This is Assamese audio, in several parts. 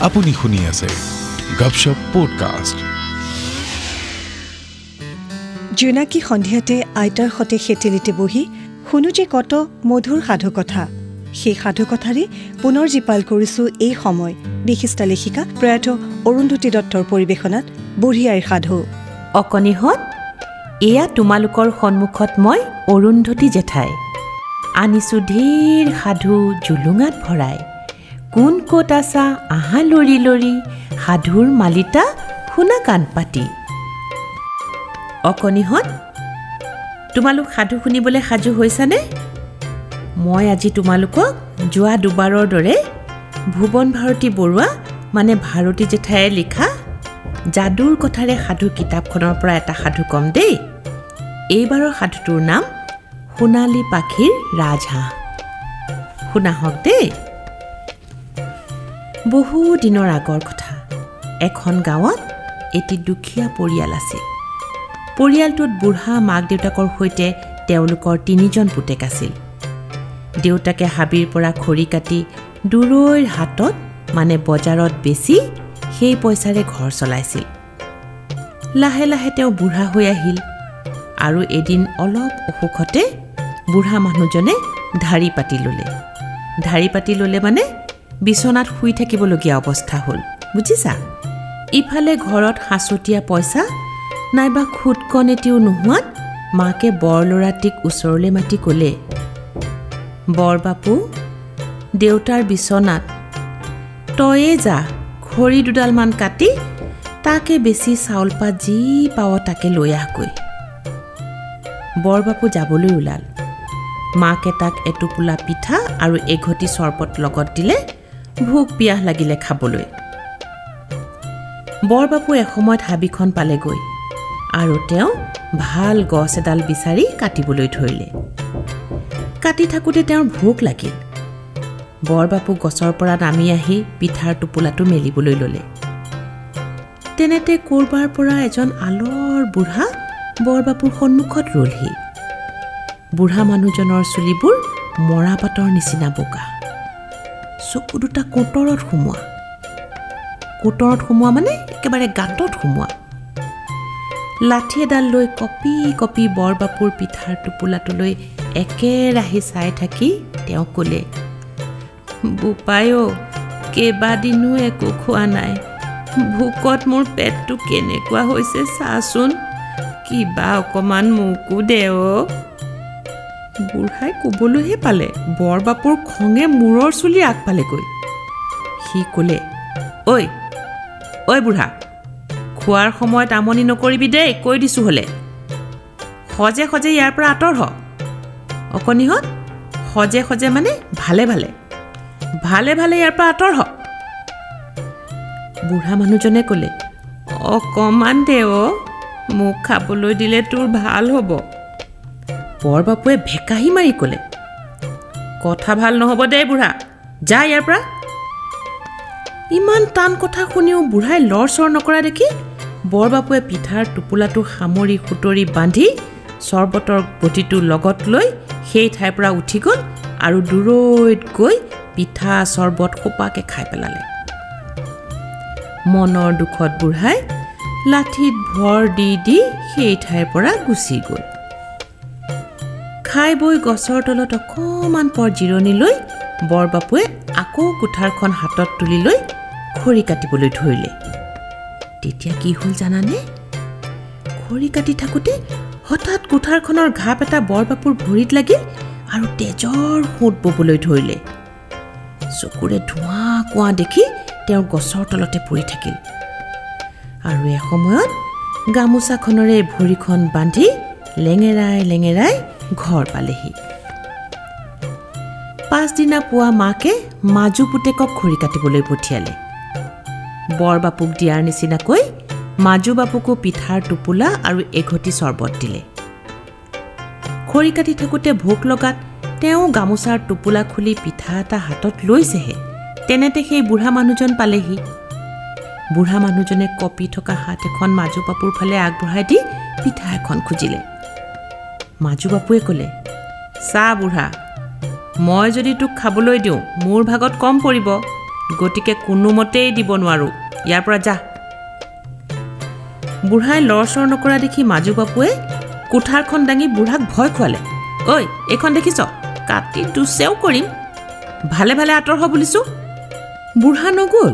আপুনি শুনি আছে গপশ্বপ পডকাষ্ট জোনাকী সন্ধিয়াতে আইতাৰ সতে সেতেলিতে বহি শুনো যে কত মধুৰ সাধুকথা। সেই সাধুকথাৰে পুনৰ জীপাল কৰিছো এই সময়। বিশিষ্ট লেখিকা প্ৰয়াত অৰুন্ধতী দত্তৰ পৰিৱেশনাত বুঢ়ী আইৰ সাধু অকণিহঁত এয়া তোমালোকৰ সন্মুখত মই অৰুন্ধতী জেঠাই। আনিছোঁ ধেৰ সাধু জুলুঙাত ভৰাই। কোন ক'ত আছা? আহা লৰি লৰি সাধুৰ মালিতা শুনা কাণ পাতি। অকণিহঁত তোমালোক সাধু শুনিবলৈ সাজু হৈছানে? মই আজি তোমালোকক যোৱা দুবাৰৰ দৰে ভুৱন ভাৰতী বৰুৱা মানে ভাৰতী জেঠায়ে লিখা যাদুৰ কথাৰে সাধু কিতাপখনৰ পৰা এটা সাধু ক'ম দেই। এইবাৰৰ সাধুটোৰ নাম সোণালী পাখিৰ ৰাজহাঁহ। শুনা হওক দেই। বহু দিনৰ আগৰ কথা। এখন গাঁৱত এটি দুখীয়া পৰিয়াল আছিল। পৰিয়ালটোত বুঢ়া মাক দেউতাকৰ সৈতে তেওঁলোকৰ তিনিজন পুতেক আছিল। দেউতাকে হাবিৰ পৰা খৰি কাটি দূৰৈৰ হাতত মানে বজাৰত বেচি সেই পইচাৰে ঘৰ চলাইছিল। লাহে লাহে তেওঁ বুঢ়া হৈ আহিল আৰু এদিন অলপ অসুখতে বুঢ়া মানুহজনে ঢাৰি পাতি ল'লে। ঢাৰি পাতি ল'লে মানে বিচনাত শুই থাকিবলগীয়া অৱস্থা হ'ল। বুজিছা? ইফালে ঘৰত সাঁচতীয়া পইচা নাইবা খুটকণ এটিও নোহোৱাত মাকে বৰ ল'ৰাটিক ওচৰলৈ মাতি ক'লে বৰ বাপু দেউতাৰ বিচনাত তয়ে যা খৰি দুডালমান কাটি তাকে বেছি চাউল পাত যি পাৱ তাকে লৈ আহগৈ। বৰবাপু যাবলৈ ওলাল। মাকে তাক এটোপোলা পিঠা আৰু এঘটি চৰবত লগত দিলে। ভোক পিয়াহ লাগিলে খাবলৈ। বৰবাপু এসময়ত হাবিখন পালেগৈ আৰু তেওঁ ভাল গছ এডাল বিচাৰি কাটিবলৈ ধৰিলে। কাটি থাকোঁতে তেওঁৰ ভোক লাগিল। বৰবাপু গছৰ পৰা নামি আহি পিঠাৰ টোপোলাটো মেলিবলৈ ল'লে। তেনেতে ক'ৰবাৰ পৰা এজন আলৰ বুঢ়া বৰবাপুৰ সন্মুখত ৰলহি। বুঢ়া মানুহজনৰ চুলিবোৰ মৰাপাতৰ নিচিনা বগা। চকু দুটা কোটৰত সোমোৱা। কোটৰত সোমোৱা মানে একেবাৰে গাঁতত সোমোৱা। লাঠি এডাল লৈ কপি কপি বৰবাপুৰ পিঠাৰ টোপোলাটোলৈ একেৰাহি চাই থাকি তেওঁ ক'লে বোপায়ো কেইবাদিনো একো খোৱা নাই। ভোকত মোৰ পেটটো কেনেকুৱা হৈছে চাচোন। কিবা অকণমান মোকো দে অ' বুঢ়াই ক'বলৈহে পালে বৰবাপুৰ খঙে মূৰৰ চুলি আগফালেগৈ সি ক'লে ঐ ঐ বুঢ়া খোৱাৰ সময়ত আমনি নকৰিবি দেই কৈ দিছোঁ হ'লে। সজে সজে ইয়াৰ পৰা আঁতৰ হ। অকণিহঁত সজে সজে মানে ভালে ভালে ভালে ভালে ইয়াৰ পৰা আঁতৰ হ। বুঢ়া মানুহজনে ক'লে অকণমান দে অ' মোক খাবলৈ দিলে তোৰ ভাল হ'ব। বৰবাপুৱে ভেকাহি মাৰি ক'লে। কথা ভাল নহ'ব দেই বুঢ়া যা ইয়াৰ পৰা। ইমান টান কথা শুনিও বুঢ়াই লৰ চৰ নকৰা দেখি বৰবাপুৱে পিঠাৰ টোপোলাটো সামৰি সুতৰি বান্ধি চৰ্বতৰ বটিটো লগত লৈ সেই ঠাইৰ পৰা উঠি গ'ল আৰু দূৰৈত গৈ পিঠা চৰ্বত সোপাকে খাই পেলালে। মনৰ দুখত বুঢ়াই লাঠিত ভৰ দি দি সেই ঠাইৰ পৰা গুচি গ'ল। খাই বৈ গছৰ তলত অকণমান পৰ জিৰণি লৈ বৰবাপুৱে আকৌ কোঠাৰখন হাতত তুলি লৈ খৰি কাটিবলৈ ধৰিলে। তেতিয়া কি হ'ল জানানে? খৰি কাটি থাকোঁতে হঠাৎ কোঠাৰখনৰ ঘাপ এটা বৰবাপুৰ ভৰিত লাগিল আৰু তেজৰ সোঁত ববলৈ ধৰিলে। চকুৰে ধোঁৱা কোৱা দেখি তেওঁ গছৰ তলতে পৰি থাকিল। আৰু এসময়ত গামোচাখনেৰে ভৰিখন বান্ধি লেঙেৰাই লেঙেৰাই ঘৰ পালেহি। পাছদিনা পুৱা মাকে মাজু পুতেকক খৰি কাটিবলৈ পঠিয়ালে। বৰবাপুক দিয়াৰ নিচিনাকৈ মাজু বাপুকো পিঠাৰ টোপোলা আৰু এঘটি চৰ্বত দিলে। খৰি কাটি থাকোঁতে ভোক লগাত তেওঁ গামোচাৰ টোপোলা খুলি পিঠা এটা হাতত লৈছেহে তেনেতে সেই বুঢ়া মানুহজন পালেহি। বুঢ়া মানুহজনে কপি থকা হাত এখন মাজু বাপুৰ ফালে আগবঢ়াই দি পিঠা এখন খুজিলে। মাজু বাপুৱে ক'লে চা বুঢ়া মই যদি তোক খাবলৈ দিওঁ মোৰ ভাগত কম পৰিব গতিকে কোনোমতেই দিব নোৱাৰোঁ। ইয়াৰ পৰা যা। বুঢ়াই লৰ চৰ নকৰা দেখি মাজু বাপুৱে কোঠাৰখন দাঙি বুঢ়াক ভয় খুৱালে ঐ এইখন দেখিছ? কাটি দুচেও কৰিম। ভালে ভালে আঁতৰ হ বুলিছোঁ? বুঢ়া নগ'ল।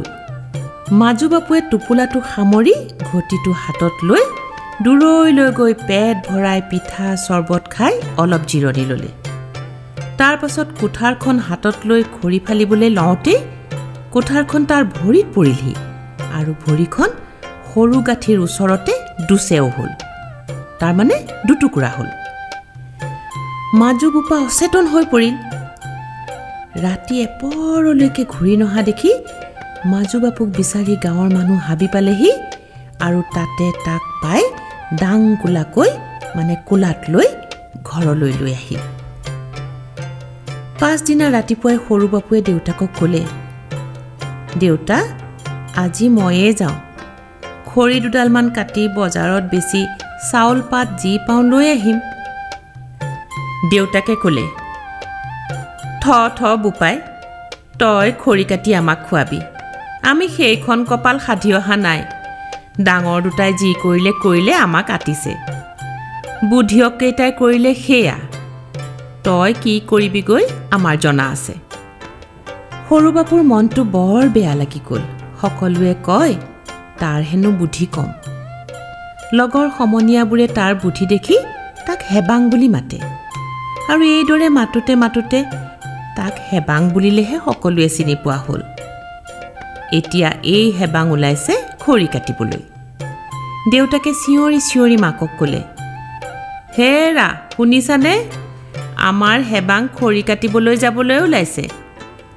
মাজু বাপুৱে টোপোলাটো সামৰি ঘটিটো হাতত লৈ দূৰৈলৈ গৈ পেট ভৰাই পিঠা চৰ্বত খাই অলপ জিৰণি ল'লে। তাৰ পাছত কোঠাৰখন হাতত লৈ খৰি ফালিবলৈ লওঁতেই কোঠাৰখন তাৰ ভৰিত পৰিলহি আৰু ভৰিখন সৰু গাঁঠিৰ ওচৰতে দুচেও হ'ল। তাৰমানে দুটুকুৰা হ'ল। মাজু বোপা অচেতন হৈ পৰিল। ৰাতি এপৰলৈকে ঘূৰি নহা দেখি মাজু বাপুক বিচাৰি গাঁৱৰ মানুহ হাবি পালেহি আৰু তাতে তাক পাই ডাং কোলাকৈ মানে কোলাত লৈ ঘৰলৈ লৈ আহিল। পাছদিনা ৰাতিপুৱাই সৰু বাপুৱে দেউতাকক ক'লে দেউতা আজি ময়ে যাওঁ। খৰি দুডালমান কাটি বজাৰত বেচি চাউল পাত যি পাওঁ লৈ আহিম। দেউতাকে ক'লে থ থ বোপাই তই খৰি কাটি আমাক খোৱাবি। আমি সেইখন কপাল সাধি অহা নাই। ডাঙৰ দুটাই যি কৰিলে কৰিলে আমাক আতিছে। বুদ্ধিয়ককেইটাই কৰিলে সেয়া। তই কি কৰিবিগৈ আমাৰ জনা আছে। সৰু বাপুৰ মনটো বৰ বেয়া লাগি গ'ল। সকলোৱে কয় তাৰ হেনো বুদ্ধি কম। লগৰ সমনীয়াবোৰে তাৰ বুদ্ধি দেখি তাক হেবাং বুলি মাতে। আৰু এইদৰে মাতোতে মাতোতে তাক হেবাং বুলিলেহে সকলোৱে চিনি পোৱা হ'ল। এতিয়া এই হেবাং ওলাইছে খৰি কাটিবলৈ। দেউতাকে চিঞৰি চিঞৰি মাকক ক'লে হেৰা শুনিছানে? আমাৰ হেবাং খৰি কাটিবলৈ যাবলৈ ওলাইছে।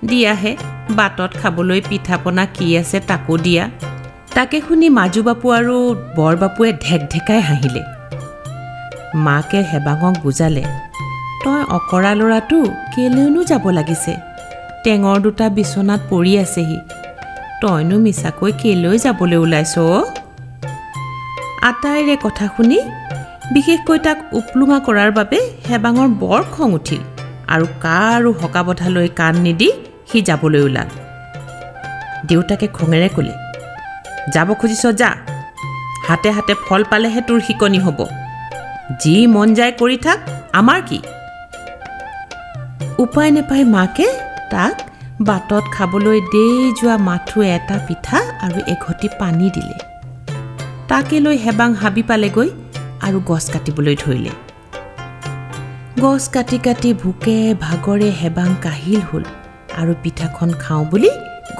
দিয়াহে বাটত খাবলৈ পিঠা পনা কি আছে তাকো দিয়া। তাকে শুনি মাজু বাপু আৰু বৰ বাপুৱে ঢেক ঢেকাই হাঁহিলে। মাকে হেবাঙক বুজালে তই অকৰা ল'ৰাটো কেলৈনো যাব লাগিছে? টেঙৰ দুটা বিচনাত পৰি আছেহি। তইনো মিছাকৈ কেলৈ যাবলৈ ওলাইছ? আটাইৰে কথা শুনি বিশেষকৈ তাক উপলুঙা কৰাৰ বাবে হেবাঙৰ বৰ খং উঠিল আৰু কাৰো সকাবধালৈ কাণ নিদি সি যাবলৈ ওলাল। দেউতাকে খঙেৰে ক'লে যাব খুজিছ যা। হাতে হাতে ফল পালেহে তোৰ শিকনি হ'ব। যি মন যায় কৰি থাক আমাৰ কি? উপায় নেপাই মাকে তাক বাটত খাবলৈ দেই যোৱা মাথো এটা পিঠা আৰু এঘটি পানী দিলে। তাকে লৈ হেবাং হাবি পালেগৈ আৰু গছ কাটিবলৈ ধৰিলে। গছ কাটি কাটি ভোকে ভাগৰে হেবাং কাহিল হ'ল আৰু পিঠাখন খাওঁ বুলি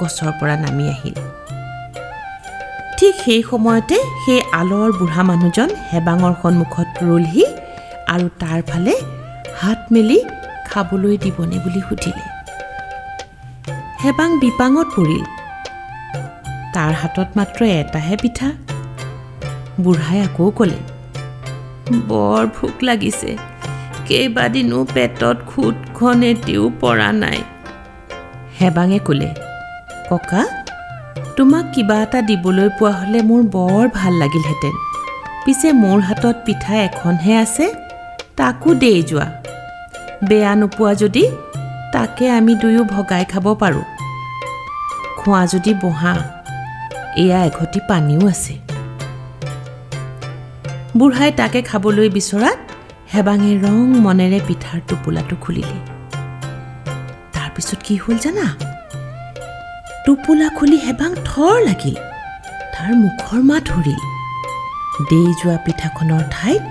গছৰ পৰা নামি আহিল। ঠিক সেই সময়তে সেই আলৰ বুঢ়া মানুহজন হেবাঙৰ সন্মুখত ৰলহি আৰু তাৰ ফালে হাত মেলি খাবলৈ দিবনে বুলি সুধিলে। হেবাং বিপাঙত পৰিল। তাৰ হাতত মাত্ৰ এটাহে পিঠা। বুঢ়াই আকৌ ক'লে বৰ ভোক লাগিছে। কেইবাদিনো পেটত খুটখন এটিও পৰা নাই। হেবাঙে ক'লে ককা তোমাক কিবা এটা দিবলৈ পোৱা হ'লে মোৰ বৰ ভাল লাগিলহেঁতেন। পিছে মোৰ হাতত পিঠা এখনহে আছে তাকো দেই যোৱা। বেয়া নোপোৱা যদি তাকে আমি দুয়ো ভগাই খাব পাৰোঁ। খোৱা যদি বহা এয়া এঘটি পানীও আছে। বুঢ়াই তাকে খাবলৈ বিচৰাত হেবাঙে ৰং মনেৰে পিঠাৰ টোপোলাটো খুলিলে। তাৰপিছত কি হ'ল জানা? টোপোলা খুলি হেবাং থৰ লাগিল। তাৰ মুখৰ মাত ধৰিল। দেই যোৱা পিঠাখনৰ ঠাইত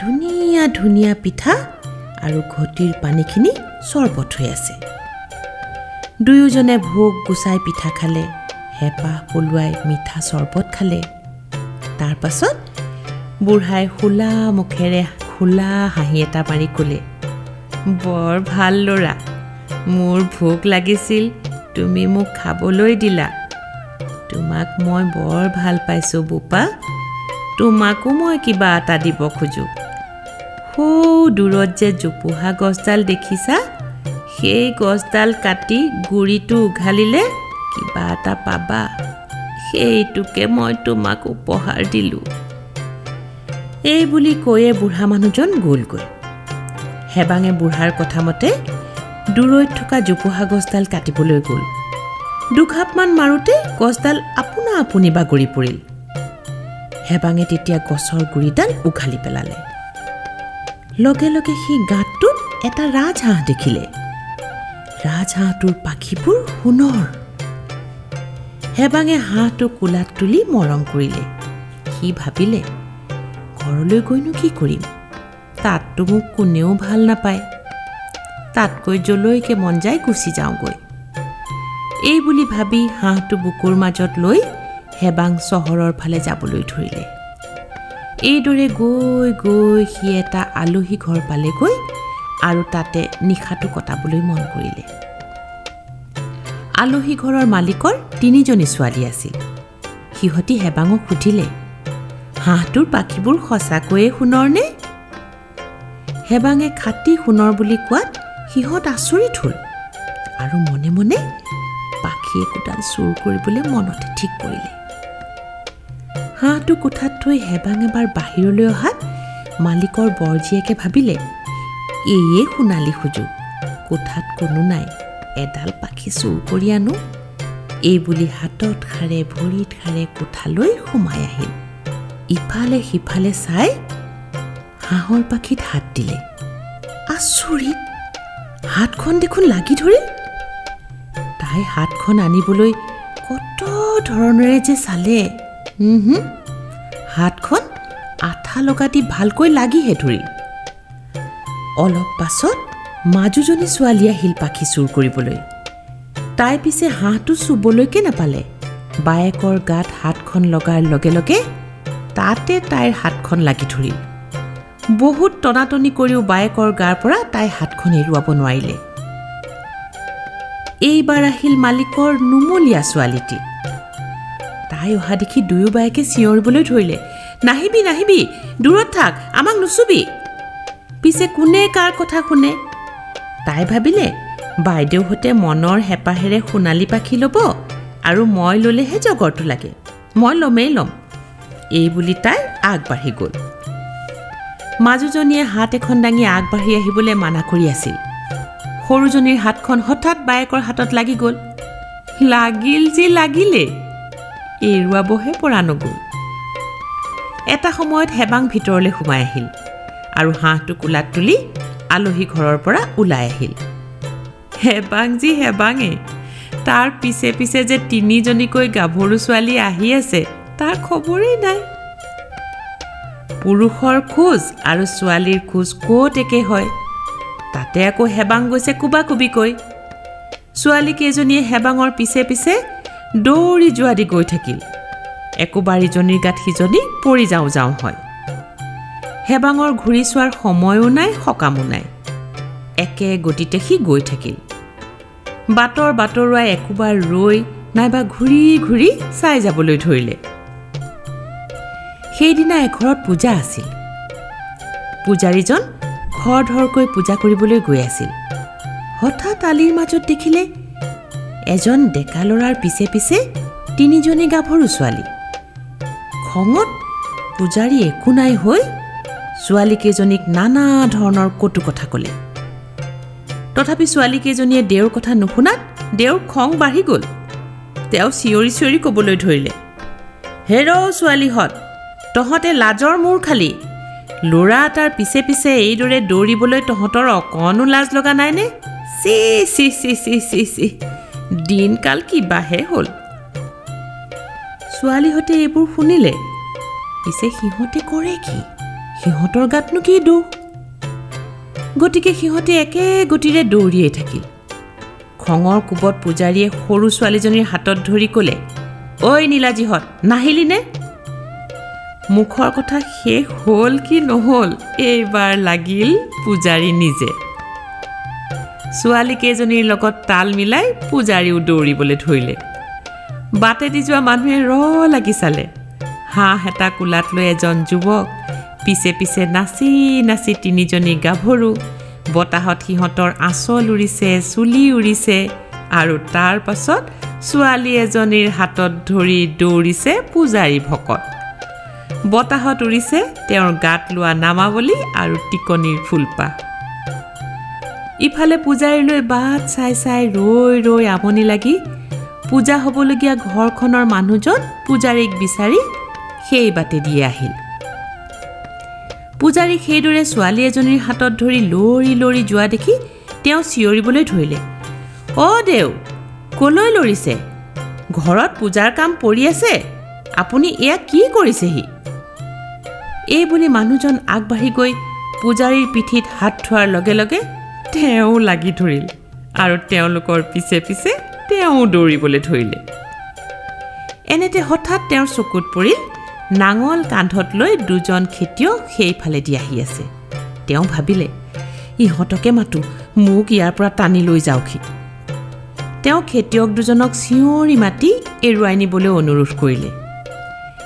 ধুনীয়া ধুনীয়া পিঠা আৰু ঘটিৰ পানীখিনি চৰ্বত হৈ আছে। দুয়োজনে ভোগ গুচাই পিঠা খালে হেঁপাহ পলুৱাই মিঠা চৰ্বত খালে। তাৰ পাছত বুঢ়াই খোলা মুখেৰে খোলা হাঁহি এটা মাৰি ক'লে বৰ ভাল ল'ৰা মোৰ ভোক লাগিছিল তুমি মোক খাবলৈ দিলা। তোমাক মই বৰ ভাল পাইছোঁ বোপা তোমাকো মই কিবা এটা দিব খোজোঁ। সৌ দূৰত যে জোপোহা গছডাল দেখিছা সেই গছডাল কাটি গুৰিটো উঘালিলে কিবা এটা পাবা। সেইটোকে মই তোমাক উপহাৰ দিলোঁ। এই বুলি কৈয়ে বুঢ়া মানুহজন গ'লগৈ হেবাঙে বুঢ়াৰ কথামতে দূৰৈত থকা জোপোহা গছডাল কাটিবলৈ গ'ল। দুখাপমান মাৰোঁতে গছডাল আপোনা আপুনি বাগৰি পৰিল। হেবাঙে তেতিয়া গছৰ গুৰিডাল উঘালি পেলালে। লগে লগে সি গাঁতটোত এটা ৰাজহাঁহ দেখিলে। ৰাজহাঁহটোৰ পাখিবোৰ সোণৰ। হেবাঙে হাঁহটো কোলাত তুলি মৰম কৰিলে। সি ভাবিলে ঘৰলৈ গৈনো কি কৰিম? তাততো মোক কোনেও ভাল নাপায়। তাতকৈ যলৈকে মন যায় গুচি যাওঁগৈ। এই বুলি ভাবি হাঁহটো বুকুৰ মাজত লৈ হেবাং চহৰৰ ফালে যাবলৈ ধৰিলে। এইদৰে গৈ গৈ সি এটা আলহী ঘৰ পালেগৈ। আৰু তাতে নিশাটো কটাবলৈ মন কৰিলে। আলহী ঘৰৰ মালিকৰ তিনিজনী ছোৱালী আছিল। সিহঁতি হেবাঙক সুধিলে হাঁহটোৰ পাখিবোৰ সঁচাকৈয়ে সোণৰনে হেবাঙে খাটি সোণৰ বুলি কোৱাত সিহঁত আচৰিত হ'ল আৰু মনে মনে পাখি একোডাল চুৰ কৰিবলৈ মনতে ঠিক কৰিলে। হাঁহটো কোঠাত থৈ হেবাং এবাৰ বাহিৰলৈ অহাত মালিকৰ বৰজীয়েকে ভাবিলে এয়ে সোণালী সুযোগ কোঠাত কোনো নাই। এডাল পাখি চুৰ কৰি আনো। এই বুলি হাতত খাৰে ভৰিত খাৰে কোঠালৈ সোমাই আহিল। ইফালে সিফালে চাই হাঁহৰ পাখিত হাত দিলে। আচৰিত! হাতখন দেখোন লাগি ধৰিল। তাই হাতখন আনিবলৈ কত ধৰণেৰে যে চালে। হাতখন আঠা লগা দি ভালকৈ লাগিহে ধৰিল। অলপ পাছত মাজুজনী ছোৱালী আহিল পাখি চুৰ কৰিবলৈ। তাই পিছে হাঁহটো চুবলৈকে নাপালে। বায়েকৰ গাত হাতখন লগাৰ লগে লগে তাতে তাইৰ হাতখন লাগি ধৰিল। বহুত টনাটনি কৰিও বায়েকৰ গাৰ পৰা তাই হাতখন এৰুৱাব নোৱাৰিলে। এইবাৰ আহিল মালিকৰ নুমলীয়া ছোৱালীটি। তাই অহা দেখি দুয়ো বায়েকে চিঞৰিবলৈ ধৰিলে। নাহিবি নাহিবি দূৰত থাক আমাক নুচুবি। পিছে কোনে কাৰ কথা শুনে? তাই ভাবিলে বাইদেউহঁতে মনৰ হেঁপাহেৰে সোণালী পাখি ল'ব আৰু মই ল'লেহে জগৰটো লাগে। মই ল'মেই ল'ম। এই বুলি তাই আগবাঢ়ি গ'ল। মাজুজনীয়ে হাত এখন দাঙি আগবাঢ়ি আহিবলৈ মানা কৰি আছিল। সৰুজনীৰ হাতখন হঠাৎ বায়েকৰ হাতত লাগি গ'ল। লাগিল যি লাগিলে এৰুৱাবহে পৰা নগ'ল। এটা সময়ত হেবাং ভিতৰলৈ সোমাই আহিল। আৰু হাঁহটো কোলাত তুলি আলহী ঘৰৰ পৰা ওলাই আহিল। হেবাং যি হেবাঙে। তাৰ পিছে পিছে যে তিনিজনীকৈ গাভৰু ছোৱালী আহি আছে তাৰ খবৰেই নাই। পুৰুষৰ খোজ আৰু ছোৱালীৰ খোজ ক'ত একে হয়? তাতে আকৌ হেবাং গৈছে কোবা কোবিকৈ ছোৱালীকেইজনীয়ে হেবাঙৰ পিছে পিছে দৌৰি যোৱা দি গৈ থাকিল। একোবাৰ ইজনীৰ গাত সিজনী পৰি যাওঁ যাওঁ হয়। হেবাঙৰ ঘূৰি চোৱাৰ সময়ো নাই সকামো নাই। একে গতিতে সি গৈ থাকিল। বাটৰ বাটৰুৱাই একোবাৰ ৰৈ নাইবা ঘূৰি ঘূৰি চাই যাবলৈ ধৰিলে। সেইদিনা এঘৰত পূজা আছিল। পূজাৰীজন খৰধৰকৈ পূজা কৰিবলৈ গৈ আছিল। হঠাৎ আলিৰ মাজত দেখিলে এজন ডেকা ল'ৰাৰ পিছে পিছে তিনিজনী গাভৰু ছোৱালী। খঙত পূজাৰী একো নাই হৈ ছোৱালীকেইজনীক নানা ধৰণৰ কটু কথা ক'লে। তথাপি ছোৱালীকেইজনীয়ে দেওৰ কথা নুশুনাত দেওৰ খং বাঢ়ি গ'ল। তেওঁ চিঞৰি চিঞৰি ক'বলৈ ধৰিলে হেৰ ছোৱালীহঁত তহঁতে লাজৰ মূৰ খালি। ল'ৰা এটাৰ পিছে পিছে এইদৰে দৌৰিবলৈ তহঁতৰ অকণো লাজ লগা নাইনে? চি চি চি চি চি চি দিনকাল কিবাহে হ'ল? ছোৱালীহঁতে এইবোৰ শুনিলে। পিছে সিহঁতে কৰে কি? সিহঁতৰ গাতনো কি দোষ গতিকে সিহঁতে একে গতিৰে দৌৰিয়েই থাকিল। খঙৰ কোবত পূজাৰীয়ে সৰু ছোৱালীজনীৰ হাতত ধৰি ক'লে ঐ নীলাজীহঁত নাহিলিনে? মুখৰ কথা শেষ হ'ল কি নহ'ল এইবাৰ লাগিল পূজাৰী নিজে। ছোৱালীকেইজনীৰ লগত তাল মিলাই পূজাৰীও দৌৰিবলৈ ধৰিলে। বাটেদি যোৱা মানুহে ৰ লাগি চালে। হাঁহ এটা কোলাত লৈ এজন যুৱক পিছে পিছে নাচি নাচি তিনিজনী গাভৰু। বতাহত সিহঁতৰ আঁচল উৰিছে চুলি উৰিছে আৰু তাৰ পাছত ছোৱালী এজনীৰ হাতত ধৰি দৌৰিছে পূজাৰী ভকত। বতাহত উৰিছে তেওঁৰ গাত লোৱা নামাৱলী আৰু টিকনিৰ ফুলপাহ। ইফালে পূজাৰীলৈ বাট চাই চাই ৰৈ ৰৈ আমনি লাগি পূজা হ'বলগীয়া ঘৰখনৰ মানুহজন পূজাৰীক বিচাৰি সেই বাটে দিয়ে আহিল। পূজাৰীক সেইদৰে ছোৱালী এজনীৰ হাতত ধৰি লৰি লৰি যোৱা দেখি তেওঁ চিঞৰিবলৈ ধৰিলে। অ' দেউ কলৈ লৰিছে? ঘৰত পূজাৰ কাম পৰি আছে। আপুনি এয়া কি কৰিছেহি? এই বুলি মানুহজন আগবাঢ়ি গৈ পূজাৰীৰ পিঠিত হাত থোৱাৰ লগে লগে তেওঁ লাগি ধৰিল আৰু তেওঁলোকৰ পিছে পিছে তেওঁ দৌৰিবলৈ ধৰিলে। এনেতে হঠাৎ তেওঁৰ চকুত পৰিল নাঙল কান্ধত লৈ দুজন খেতিয়ক সেইফালেদি আহি আছে। তেওঁ ভাবিলে ইহঁতকে মাতো মোক ইয়াৰ পৰা টানি লৈ যাওকহি তেওঁ খেতিয়ক দুজনক চিঞৰি মাতি এৰুৱাই নিবলৈ অনুৰোধ কৰিলে।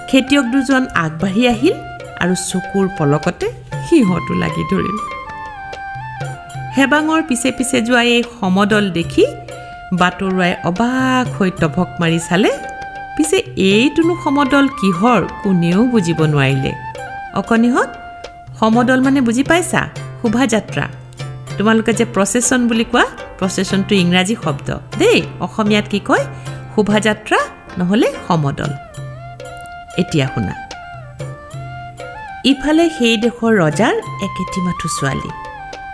খেতিয়ক দুজন আগবাঢ়ি আহিল আৰু চকুৰ পলকতে সিহঁতো লাগি ধৰিল। হেবাঙৰ পিছে পিছে যোৱা এই সমদল দেখি বাটৰুৱাই অবাক হৈ টভক মাৰি চালে পিছে এইটোনো সমদল কিহৰ কোনেও বুজিব নোৱাৰিলে। অকণিহঁত সমদল মানে বুজি পাইছা? শোভাযাত্ৰা। তোমালোকে যে প্ৰচেছন বুলি কোৱা প্ৰচেছনটো ইংৰাজী শব্দ। দেই অসমীয়াত কি কয়? শোভাযাত্ৰা নহ'লে সমদল। এতিয়া শুনা। ইফালে সেই দেশৰ ৰজাৰ একেটি মাথো ছোৱালী।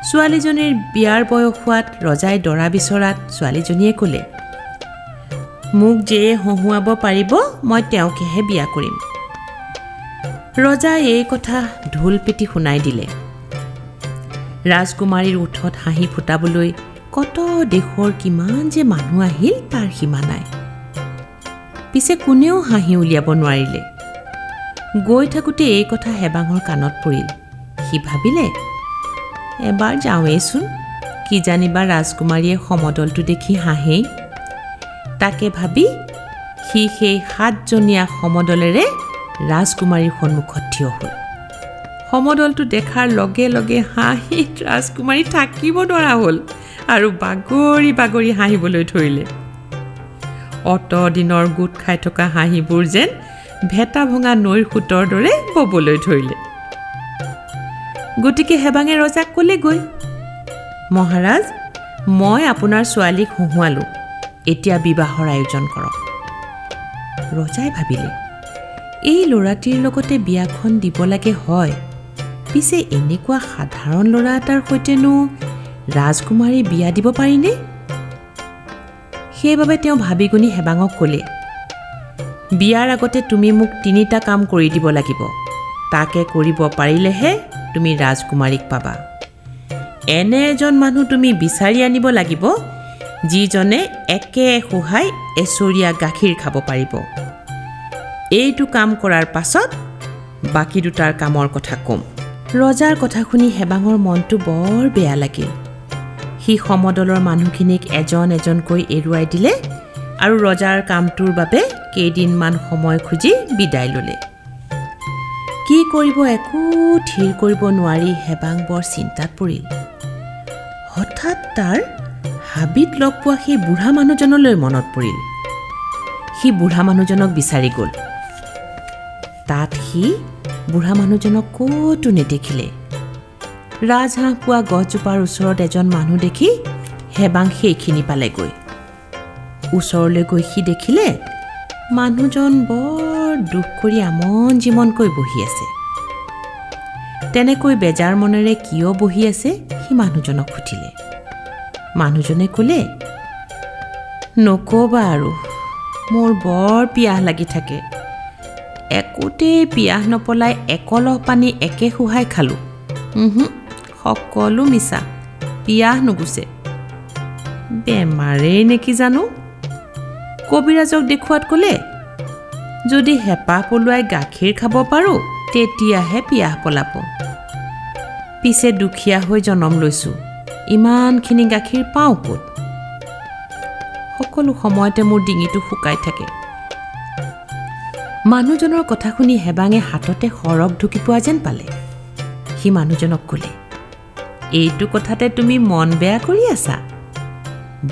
ছোৱালীজনীৰ বিয়াৰ বয়স হোৱাত ৰজাই দৰা বিচৰাত ছোৱালীজনীয়ে ক'লে মোক যিয়ে হহুৱাব পাৰিব মই তেওঁকেহে বিয়া কৰিম। ৰজাই এই কথা ঢোল পিটি শুনাই দিলে। ৰাজকুমাৰীৰ ওঠত হাঁহি ফুটাবলৈ কত দেশৰ কিমান যে মানুহ আহিল তাৰ সীমা নাই। পিছে কোনেও হাঁহি উলিয়াব নোৱাৰিলে। গৈ থাকোঁতে এই কথা হেবাঙৰ কাণত পৰিল। সি ভাবিলে এবাৰ যাওঁৱেইচোন কিজানিবা ৰাজকুমাৰীয়ে সমদলটো দেখি হাঁহেই তাকে ভাবি সি সেই সাতজনীয়া সমদলেৰে ৰাজকুমাৰীৰ সন্মুখত থিয় হ'ল। সমদলটো দেখাৰ লগে লগে হাঁহিত ৰাজকুমাৰী থাকিব নোৱাৰা হ'ল আৰু বাগৰি বাগৰি হাঁহিবলৈ ধৰিলে। অত দিনৰ গোট খাই থকা হাঁহিবোৰ যেন ভেটা ভঙা নৈৰ সোঁতৰ দৰে ববলৈ ধৰিলে। গতিকে হেবাঙে ৰজাক ক'লে গৈ মহাৰাজ মই আপোনাৰ ছোৱালীক হঁহুৱালোঁ। এতিয়া বিবাহৰ আয়োজন কৰক। ৰজাই ভাবিলে এই ল'ৰাটিৰ লগতে বিয়াখন দিব লাগে হয়। পিছে এনেকুৱা সাধাৰণ ল'ৰা এটাৰ সৈতেনো ৰাজকুমাৰী বিয়া দিব পাৰিনে? সেইবাবে তেওঁ ভাবি গুণি হেবাঙক ক'লে বিয়াৰ আগতে তুমি মোক তিনিটা কাম কৰি দিব লাগিব। তাকে কৰিব পাৰিলেহে তুমি ৰাজকুমাৰীক পাবা। এনে এজন মানুহ তুমি বিচাৰি আনিব লাগিব। যিজনে একে সোহাই এচৰীয়া গাখীৰ খাব পাৰিব। এইটো কাম কৰাৰ পাছত বাকী দুটাৰ কামৰ কথা ক'ম। ৰজাৰ কথা শুনি হেবাঙৰ মনটো বৰ বেয়া লাগিল। সি সমদলৰ মানুহখিনিক এজন এজনকৈ এৰুৱাই দিলে আৰু ৰজাৰ কামটোৰ বাবে কেইদিনমান সময় খুজি বিদায় ল'লে। কি কৰিব একো থিৰ কৰিব নোৱাৰি হেবাং বৰ চিন্তাত পৰিল। হঠাৎ তাৰ হাবিত লগ পোৱা সেই বুঢ়া মানুহজনলৈ মনত পৰিল। সি বুঢ়া মানুহজনক বিচাৰি গ'ল। তাত সি বুঢ়া মানুহজনক ক'তো নেদেখিলে। ৰাজহাঁহ পোৱা গছজোপাৰ ওচৰত এজন মানুহ দেখি হেবাং সেইখিনি পালেগৈ। ওচৰলৈ গৈ সি দেখিলে মানুহজন বৰ দুখ কৰি আমন জিমনকৈ বহি আছে। তেনেকৈ বেজাৰ মনেৰে কিয় বহি আছে সি মানুহজনক সুধিলে। মানুহজনে ক'লে নক'বা আৰু মোৰ বৰ পিয়াহ লাগি থাকে। একোতেই পিয়াহ নপলাই একলহ পানী একে সোহাই খালোঁ। সকলো মিছা পিয়াহ নুগুচে বেমাৰেই নেকি জানো? কবিৰাজক দেখুৱাত ক'লে যদি হেঁপাহ পলোৱাই গাখীৰ খাব পাৰোঁ তেতিয়াহে পিয়াহ পলাব। পিছে দুখীয়া হৈ জনম লৈছোঁ। ইমানখিনি গাখীৰ পাওঁ ক'ত? সকলো সময়তে মোৰ ডিঙিটো শুকাই থাকে। মানুহজনৰ কথা শুনি হেবাঙে হাততে সৰগ ঢুকি পোৱা যেন পালে। সি মানুহজনক ক'লে এইটো কথাতে তুমি মন বেয়া কৰি আছা?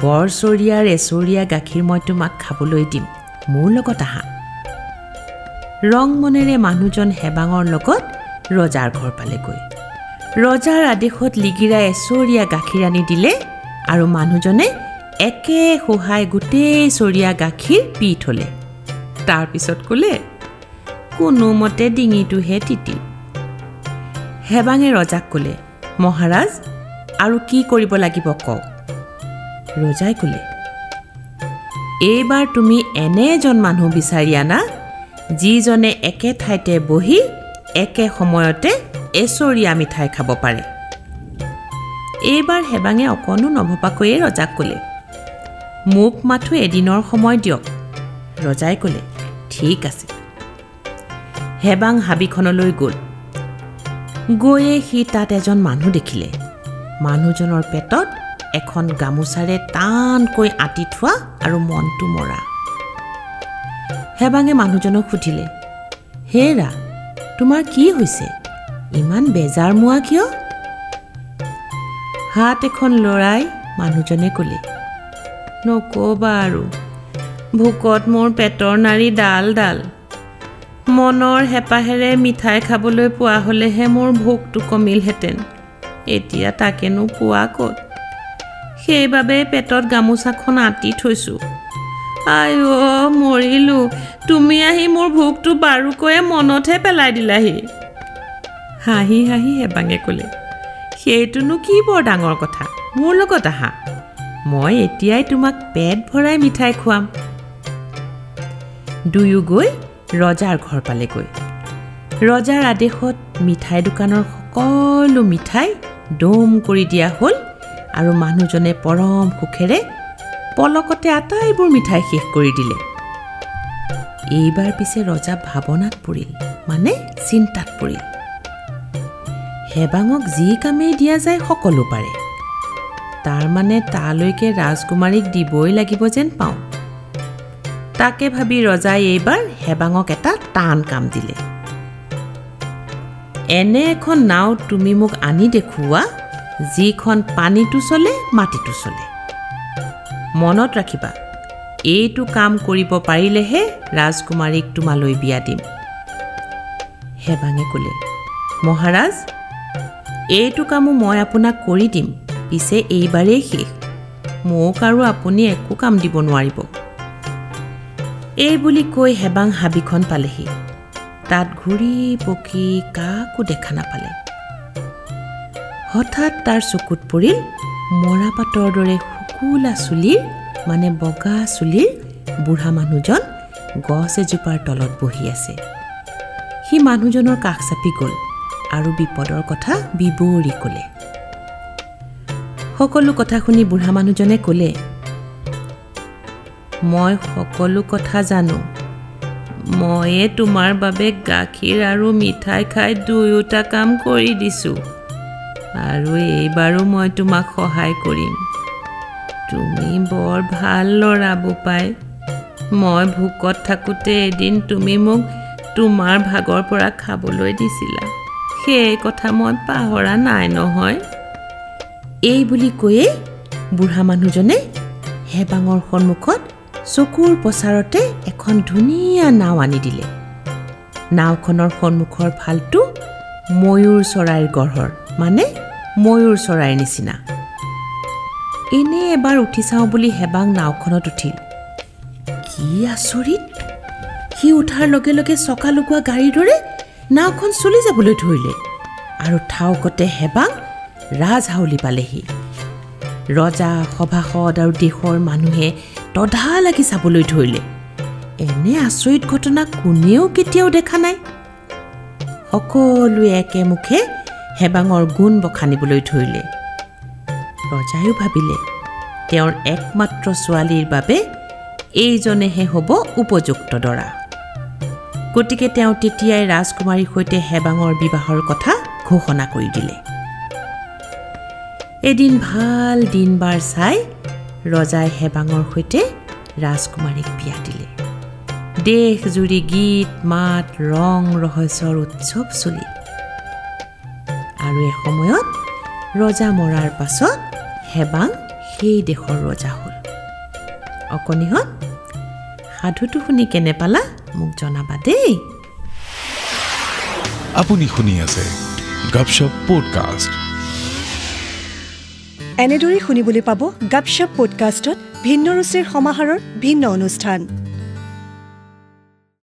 বৰচৰীয়াৰ এচৰীয়া গাখীৰ মই তোমাক খাবলৈ দিম মোৰ লগত আহা। ৰং মনেৰে মানুহজন হেবাঙৰ লগত ৰজাৰ ঘৰ পালেগৈ। ৰজাৰ আদেশত লিগিৰাই এচৰীয়া গাখীৰ আনি দিলে আৰু মানুহজনে একে সোহাই গোটেই চৰিয়া গাখীৰ পি থলে। তাৰপিছত ক'লে কোনোমতে ডিঙিটোহে তিতি। হেবাঙে ৰজাক ক'লে মহাৰাজ আৰু কি কৰিব লাগিব কওক? ৰজাই ক'লে এইবাৰ তুমি এনে এজন মানুহ বিচাৰি আনা যিজনে একে ঠাইতে বহি একে সময়তে এচৰীয়া মিঠাই খাব পাৰে। এইবাৰ হেবাঙে অকণো নভবাকৈয়ে ৰজাক ক'লে মোক মাথো এদিনৰ সময় দিয়ক। ৰজাই ক'লে ঠিক আছে। হেবাং হাবিখনলৈ গ'ল। গৈয়ে সি তাত এজন মানুহ দেখিলে। মানুহজনৰ পেটত এখন গামোচাৰে টানকৈ আঁতি থোৱা আৰু মনটো মৰা। হেবাঙে মানুহজনক সুধিলে হেৰা তোমাৰ কি হৈছে? ইমান বেজাৰ মোৱা কিয়? হাত এখন লৰাই মানুহজনে ক'লে নক'বা আৰু। ভোকত মোৰ পেটৰ নাৰী ডাল ডাল। মনৰ হেঁপাহেৰে মিঠাই খাবলৈ পোৱা হ'লেহে মোৰ ভোকটো কমিলহেঁতেন। এতিয়া তাকেনো পোৱা ক'ত? সেইবাবে পেটত গামোচাখন আঁতি থৈছোঁ। আই অ' মৰিলোঁ। তুমি আহি মোৰ ভোকটো বাৰুকৈয়ে মনতহে পেলাই দিলাহি। হাঁহি হাঁহি হেবাঙে ক'লে সেইটোনো কি বৰ ডাঙৰ কথা? মোৰ লগত আহা। মই এতিয়াই তোমাক পেট ভৰাই মিঠাই খুৱাম। দুয়ো গৈ ৰজাৰ ঘৰ পালেগৈ। ৰজাৰ আদেশত মিঠাই দোকানৰ সকলো মিঠাই দম কৰি দিয়া হ'ল আৰু মানুহজনে পৰম সুখেৰে পলকতে আটাইবোৰ মিঠাই শেষ কৰি দিলে। এইবাৰ পিছে ৰজা ভাৱনাত পৰিল মানে চিন্তাত পৰিল। হেবাঙক যি কামেই দিয়া যায় সকলো পাৰে। তাৰমানে তালৈকে ৰাজকুমাৰীক দিবই লাগিব যেন পাওঁ। তাকে ভাবি ৰজাই এইবাৰ হেবাঙক এটা টান কাম দিলে। এনে এখন নাও তুমি মোক আনি দেখুওৱা যিখন পানীটো চলে মাটিটো চলে। মনত ৰাখিবা এইটো কাম কৰিব পাৰিলেহে ৰাজকুমাৰীক তোমালৈ বিয়া দিম। হেবাঙে ক'লে মহাৰাজ এইটো কামো মই আপোনাক কৰি দিম। পিছে এইবাৰেই শেষ। মোক আৰু আপুনি একো কাম দিব নোৱাৰিব। এই বুলি কৈ হেবাং হাবিখন পালেহি। তাত ঘূৰি পকি কাকো দেখা নাপালে। হঠাৎ তাৰ চকুত পৰিল মৰাপাতৰ দৰে শুকুলা চুলিৰ মানে বগা চুলিৰ বুঢ়া মানুহজন গছ এজোপাৰ তলত বহি আছে। সি মানুহজনৰ কাষ চাপি গ'ল। আৰু বিপদৰ কথা বিবৰি ক'লে। সকলো কথা শুনি বুঢ়া মানুহজনে ক'লে মই সকলো কথা জানো। ময়ে তোমাৰ বাবে গাখীৰ আৰু মিঠাই খাই দুয়োটা কাম কৰি দিছোঁ। আৰু এইবাৰো মই তোমাক সহায় কৰিম। তুমি বৰ ভাল ল'ৰা বোপাই। মই ভোকত থাকোঁতে এদিন তুমি মোক তোমাৰ ভাগৰ পৰা খাবলৈ দিছিলা। সেই কথা মই পাহৰা নাই নহয়। এই বুলি কৈয়ে বুঢ়া মানুহজনে হেবাঙৰ সন্মুখত চকুৰ প্ৰচাৰতে এখন ধুনীয়া নাও আনি দিলে। নাওখনৰ সন্মুখৰ ফালটো ময়ূৰ চৰাইৰ গঢ়ৰ মানে ময়ূৰ চৰাইৰ নিচিনা। এনে এবাৰ উঠি চাওঁ বুলি হেবাং নাওখনত উঠিল। কি আচৰিত! সি উঠাৰ লগে লগে চকা লগোৱা গাড়ীৰ দৰে নাওখন চলি যাবলৈ ধৰিলে আৰু ঠাউকতে হেবাং ৰাজহাউলি পালেহি। ৰজা সভাসদ আৰু দেশৰ মানুহে তধা লাগি চাবলৈ ধৰিলে। এনে আচৰিত ঘটনা কোনেও কেতিয়াও দেখা নাই। সকলোৱে একেমুখে হেবাঙৰ গুণ বখানিবলৈ ধৰিলে। ৰজায়ো ভাবিলে তেওঁৰ একমাত্ৰ ছোৱালীৰ বাবে এইজনেহে হ'ব উপযুক্ত দৰা। গতিকে তেওঁ তেতিয়াই ৰাজকুমাৰীৰ সৈতে হেবাঙৰ বিবাহৰ কথা ঘোষণা কৰি দিলে। এদিন ভাল দিন বাৰ চাই ৰজাই হেবাঙৰ সৈতে ৰাজকুমাৰীক বিয়া দিলে। দেশ জুৰি গীত মাত ৰং ৰহস্যৰ উৎসৱ চলি। আৰু এসময়ত ৰজা মৰাৰ পাছত হেবাং সেই দেশৰ ৰজা হ'ল। অকণিহঁত সাধুটো শুনি কেনে পালা? মোক জনাবা দেই। আপুনি শুনি আছে গপশপ পডকাষ্ট। এনেদৰেই শুনিবলৈ পাব গপশ্বপ পডকাষ্টত ভিন্ন ৰুচিৰ সমাহাৰৰ ভিন্ন অনুষ্ঠান।